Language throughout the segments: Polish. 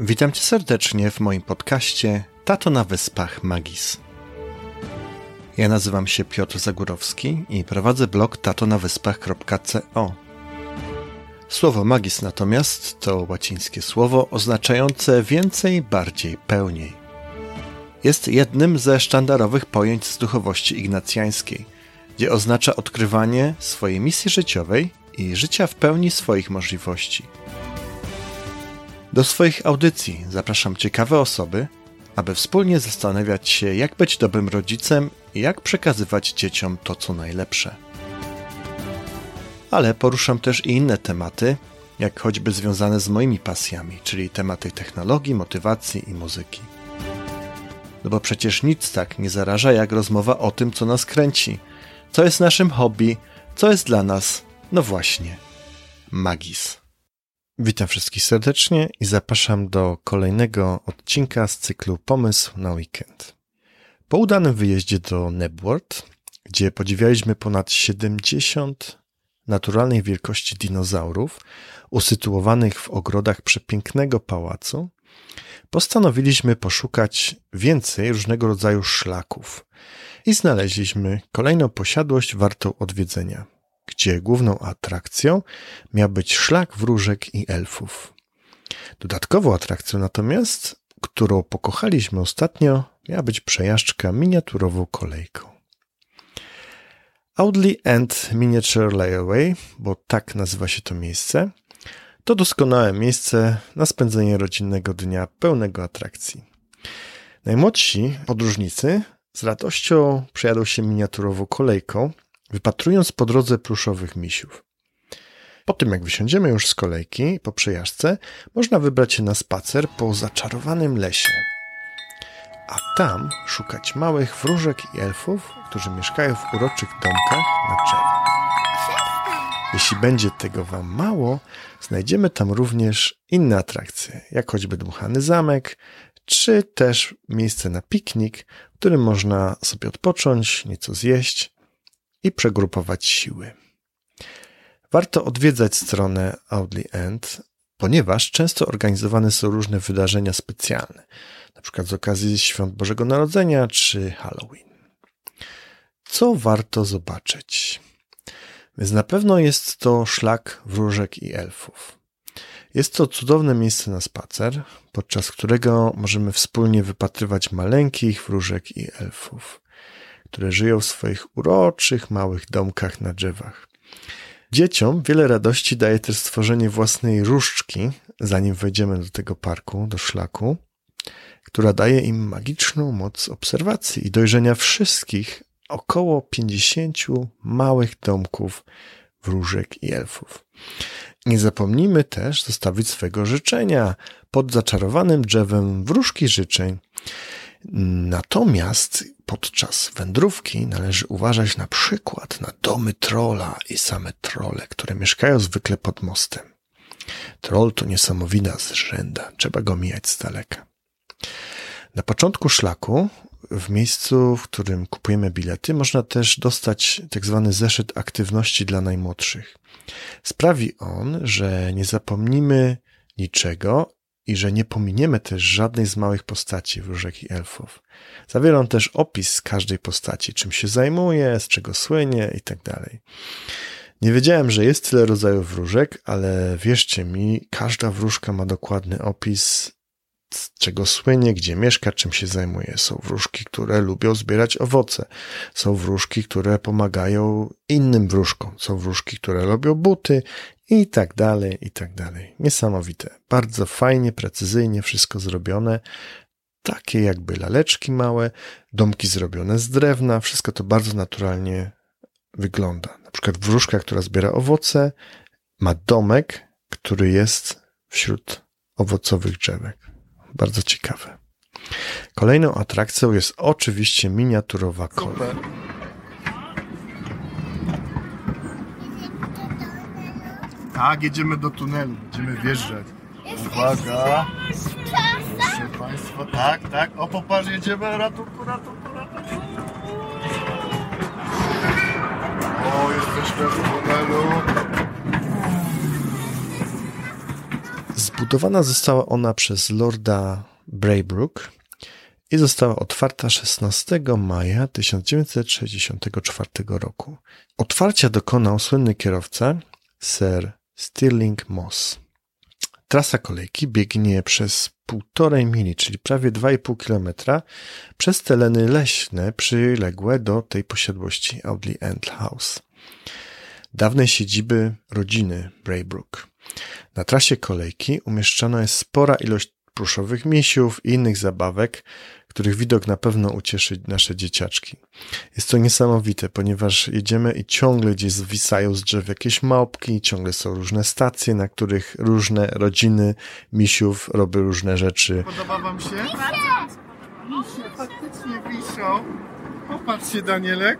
Witam cię serdecznie w moim podcaście Tato na Wyspach Magis. Ja nazywam się Piotr Zagórowski i prowadzę blog tatonawyspach.co. Słowo magis natomiast to łacińskie słowo oznaczające więcej, bardziej, pełniej. Jest jednym ze sztandarowych pojęć z duchowości ignacjańskiej, gdzie oznacza odkrywanie swojej misji życiowej i życia w pełni swoich możliwości. Do swoich audycji zapraszam ciekawe osoby, aby wspólnie zastanawiać się, jak być dobrym rodzicem i jak przekazywać dzieciom to, co najlepsze. Ale poruszam też i inne tematy, jak choćby związane z moimi pasjami, czyli tematy technologii, motywacji i muzyki. No bo przecież nic tak nie zaraża jak rozmowa o tym, co nas kręci, co jest naszym hobby, co jest dla nas, no właśnie, magis. Witam wszystkich serdecznie i zapraszam do kolejnego odcinka z cyklu Pomysł na weekend. Po udanym wyjeździe do Nebworth, gdzie podziwialiśmy ponad 70 naturalnej wielkości dinozaurów usytuowanych w ogrodach przepięknego pałacu, postanowiliśmy poszukać więcej różnego rodzaju szlaków i znaleźliśmy kolejną posiadłość wartą odwiedzenia gdzie główną atrakcją miał być szlak wróżek i elfów. Dodatkową atrakcją natomiast, którą pokochaliśmy ostatnio, miała być przejażdżka miniaturową kolejką. Audley End Miniature Layaway, bo tak nazywa się to miejsce, to doskonałe miejsce na spędzenie rodzinnego dnia pełnego atrakcji. Najmłodsi podróżnicy z radością przejadą się miniaturową kolejką, wypatrując po drodze pluszowych misiów. Po tym, jak wysiądziemy już z kolejki po przejażdżce, można wybrać się na spacer po zaczarowanym lesie. A tam szukać małych wróżek i elfów, którzy mieszkają w uroczych domkach na drzewach. Jeśli będzie tego Wam mało, znajdziemy tam również inne atrakcje, jak choćby dmuchany zamek, czy też miejsce na piknik, w którym można sobie odpocząć, nieco zjeść, i przegrupować siły. Warto odwiedzać stronę Audley End, ponieważ często organizowane są różne wydarzenia specjalne, np. z okazji Świąt Bożego Narodzenia czy Halloween. Co warto zobaczyć? Więc na pewno jest to szlak wróżek i elfów. Jest to cudowne miejsce na spacer, podczas którego możemy wspólnie wypatrywać maleńkich wróżek i elfów które żyją w swoich uroczych, małych domkach na drzewach. Dzieciom wiele radości daje też stworzenie własnej różdżki, zanim wejdziemy do tego parku, do szlaku, która daje im magiczną moc obserwacji i dojrzenia wszystkich około 50 małych domków wróżek i elfów. Nie zapomnijmy też zostawić swego życzenia pod zaczarowanym drzewem wróżki życzeń. Natomiast podczas wędrówki należy uważać na przykład na domy trola i same trole, które mieszkają zwykle pod mostem. Troll to niesamowita zrzęda, trzeba go mijać z daleka. Na początku szlaku, w miejscu, w którym kupujemy bilety, można też dostać tak zwany zeszyt aktywności dla najmłodszych. Sprawi on, że nie zapomnimy niczego i że nie pominiemy też żadnej z małych postaci wróżek i elfów. Zawiera on też opis każdej postaci, czym się zajmuje, z czego słynie i tak. Nie wiedziałem, że jest tyle rodzajów wróżek, ale wierzcie mi, każda wróżka ma dokładny opis, z czego słynie, gdzie mieszka, czym się zajmuje. Są wróżki, które lubią zbierać owoce. Są wróżki, które pomagają innym wróżkom. Są wróżki, które lubią buty i tak dalej, i tak dalej. Niesamowite. Bardzo fajnie, precyzyjnie wszystko zrobione. Takie jakby laleczki małe, domki zrobione z drewna, wszystko to bardzo naturalnie wygląda. Na przykład wróżka, która zbiera owoce, ma domek, który jest wśród owocowych drzewek. Bardzo ciekawe. Kolejną atrakcją jest oczywiście miniaturowa kolej. Tak, jedziemy do tunelu, będziemy wjeżdżać. Uwaga! Proszę Państwa, tak, tak. O, popatrz, jedziemy, ratunku, ratunku, ratunku. O, jesteśmy w tunelu. Zbudowana została ona przez Lorda Braybrook i została otwarta 16 maja 1964 roku. Otwarcia dokonał słynny kierowca Sir Stirling Moss. Trasa kolejki biegnie przez półtorej mili, czyli prawie 2,5 kilometra, przez tereny leśne przyległe do tej posiadłości Audley End House, dawnej siedziby rodziny Braybrook. Na trasie kolejki umieszczona jest spora ilość pluszowych misiów i innych zabawek, których widok na pewno ucieszy nasze dzieciaczki. Jest to niesamowite, ponieważ jedziemy i ciągle gdzieś zwisają z drzew jakieś małpki, ciągle są różne stacje, na których różne rodziny misiów robią różne rzeczy. Podoba wam się? Misie faktycznie wiszą. Popatrzcie, Danielek.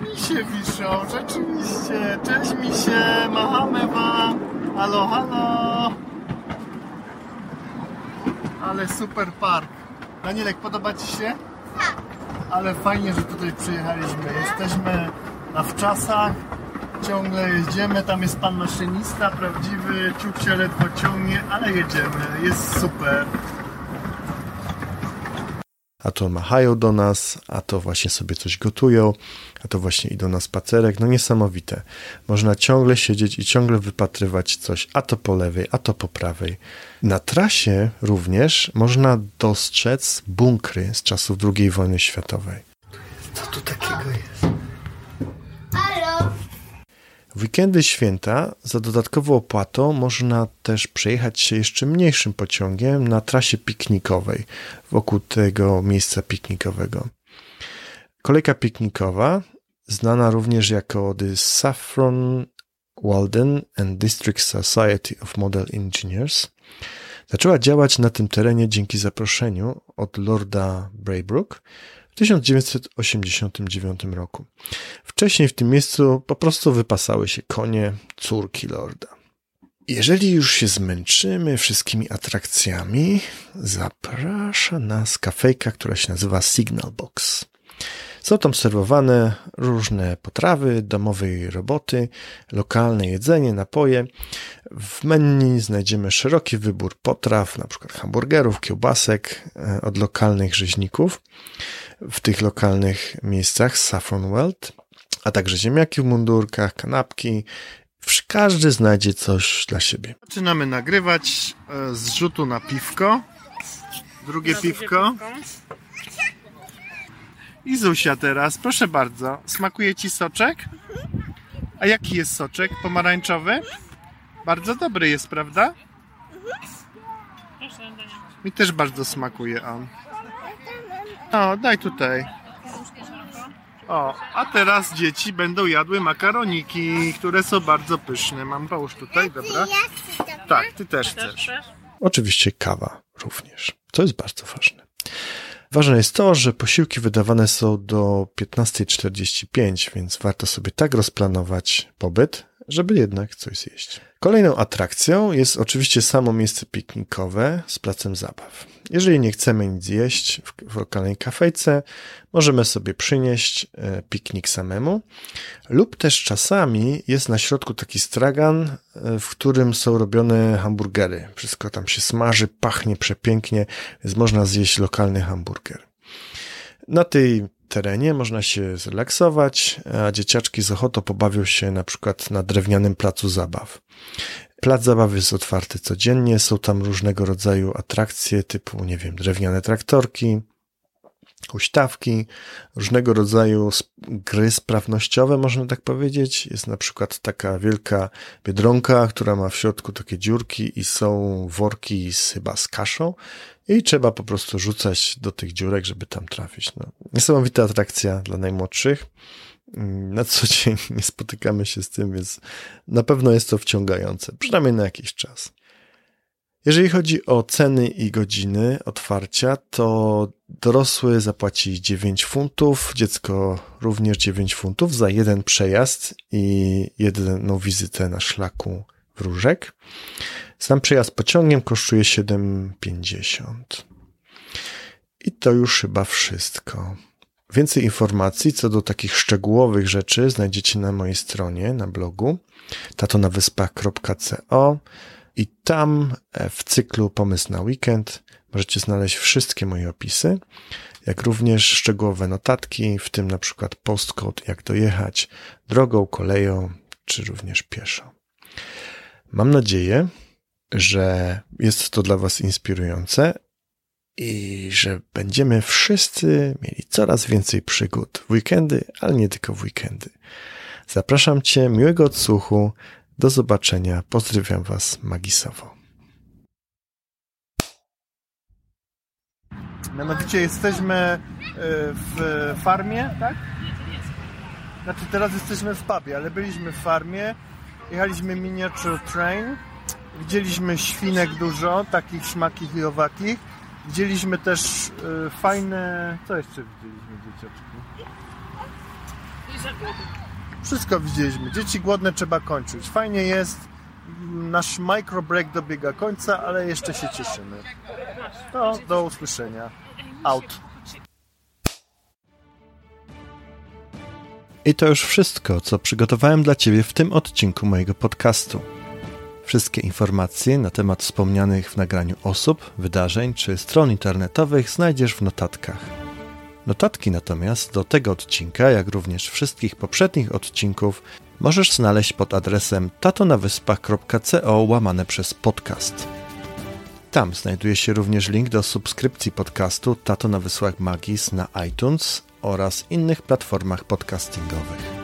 Misie wiszą, rzeczywiście. Cześć misie, machamy wam. Halo, halo. Ale super park. Danielek, podoba Ci się? Tak. Ale fajnie, że tutaj przyjechaliśmy. Jesteśmy na wczasach. Ciągle jedziemy. Tam jest pan maszynista prawdziwy. Ciuk się ledwo ciągnie, ale jedziemy. Jest super a to machają do nas, a to właśnie sobie coś gotują, a to właśnie idą na spacerek. No niesamowite. Można ciągle siedzieć i ciągle wypatrywać coś, a to po lewej, a to po prawej. Na trasie również można dostrzec bunkry z czasów II wojny światowej. Co tu takiego jest? W weekendy święta za dodatkową opłatą można też przejechać się jeszcze mniejszym pociągiem na trasie piknikowej wokół tego miejsca piknikowego. Kolejka piknikowa, znana również jako The Saffron Walden and District Society of Model Engineers, zaczęła działać na tym terenie dzięki zaproszeniu od Lorda Braybrook w 1989 roku. Wcześniej w tym miejscu po prostu wypasały się konie córki lorda. Jeżeli już się zmęczymy wszystkimi atrakcjami, zaprasza nas kafejka, która się nazywa Signal Box. Są tam serwowane różne potrawy, domowej roboty, lokalne jedzenie, napoje. W menu znajdziemy szeroki wybór potraw, np. hamburgerów, kiełbasek e, od lokalnych rzeźników w tych lokalnych miejscach Saffron World, a także ziemniaki w mundurkach, kanapki. Każdy znajdzie coś dla siebie. Zaczynamy nagrywać e, z rzutu na piwko. Drugie piwko. I Zuzia teraz, proszę bardzo. Smakuje Ci soczek? A jaki jest soczek? Pomarańczowy? Bardzo dobry jest, prawda? Mi też bardzo smakuje on. O, daj tutaj. O, a teraz dzieci będą jadły makaroniki, które są bardzo pyszne. Mam połóż tutaj, dobra? Tak, ty też chcesz. Oczywiście kawa również. To jest bardzo ważne. Ważne jest to, że posiłki wydawane są do 15.45, więc warto sobie tak rozplanować pobyt, żeby jednak coś zjeść. Kolejną atrakcją jest oczywiście samo miejsce piknikowe z placem zabaw. Jeżeli nie chcemy nic jeść w, lokalnej kafejce, możemy sobie przynieść e, piknik samemu, lub też czasami jest na środku taki stragan, e, w którym są robione hamburgery. Wszystko tam się smaży, pachnie przepięknie, więc można zjeść lokalny hamburger. Na tej terenie można się zrelaksować, a dzieciaczki z ochotą pobawią się na przykład na drewnianym placu zabaw. Plac zabaw jest otwarty codziennie, są tam różnego rodzaju atrakcje typu, nie wiem, drewniane traktorki, huśtawki, różnego rodzaju gry sprawnościowe, można tak powiedzieć. Jest na przykład taka wielka biedronka, która ma w środku takie dziurki i są worki z, chyba z kaszą i trzeba po prostu rzucać do tych dziurek, żeby tam trafić. No, niesamowita atrakcja dla najmłodszych. Na co dzień nie spotykamy się z tym, więc na pewno jest to wciągające, przynajmniej na jakiś czas. Jeżeli chodzi o ceny i godziny otwarcia, to dorosły zapłaci 9 funtów, dziecko również 9 funtów za jeden przejazd i jedną wizytę na szlaku wróżek. Sam przejazd pociągiem kosztuje 7,50. I to już chyba wszystko. Więcej informacji co do takich szczegółowych rzeczy znajdziecie na mojej stronie, na blogu tatonawyspach.co. I tam e, w cyklu Pomysł na Weekend możecie znaleźć wszystkie moje opisy, jak również szczegółowe notatki, w tym na przykład postcode, jak dojechać drogą, koleją, czy również pieszo. Mam nadzieję, że jest to dla Was inspirujące i że będziemy wszyscy mieli coraz więcej przygód w weekendy, ale nie tylko w weekendy. Zapraszam Cię, miłego odsłuchu, do zobaczenia, pozdrawiam Was magisowo. Mianowicie jesteśmy e, w farmie, tak? Znaczy teraz jesteśmy w pubie, ale byliśmy w farmie, jechaliśmy miniature train, widzieliśmy świnek dużo, takich śmakich i owakich. Widzieliśmy też y, fajne... Co jeszcze widzieliśmy, dzieciaczki? Wszystko widzieliśmy. Dzieci głodne trzeba kończyć. Fajnie jest. Nasz micro break dobiega końca, ale jeszcze się cieszymy. To do usłyszenia. Out. I to już wszystko, co przygotowałem dla Ciebie w tym odcinku mojego podcastu. Wszystkie informacje na temat wspomnianych w nagraniu osób, wydarzeń czy stron internetowych znajdziesz w notatkach. Notatki natomiast do tego odcinka, jak również wszystkich poprzednich odcinków, możesz znaleźć pod adresem tatonawyspach.co łamane przez podcast. Tam znajduje się również link do subskrypcji podcastu Tato na Wysłach Magis na iTunes oraz innych platformach podcastingowych.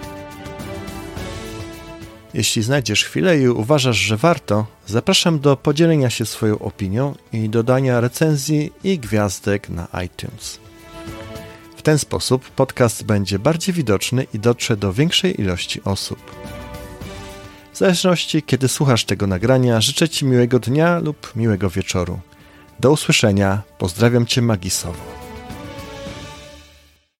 Jeśli znajdziesz chwilę i uważasz, że warto, zapraszam do podzielenia się swoją opinią i dodania recenzji i gwiazdek na iTunes. W ten sposób podcast będzie bardziej widoczny i dotrze do większej ilości osób. W zależności kiedy słuchasz tego nagrania, życzę Ci miłego dnia lub miłego wieczoru. Do usłyszenia, pozdrawiam Cię magisowo.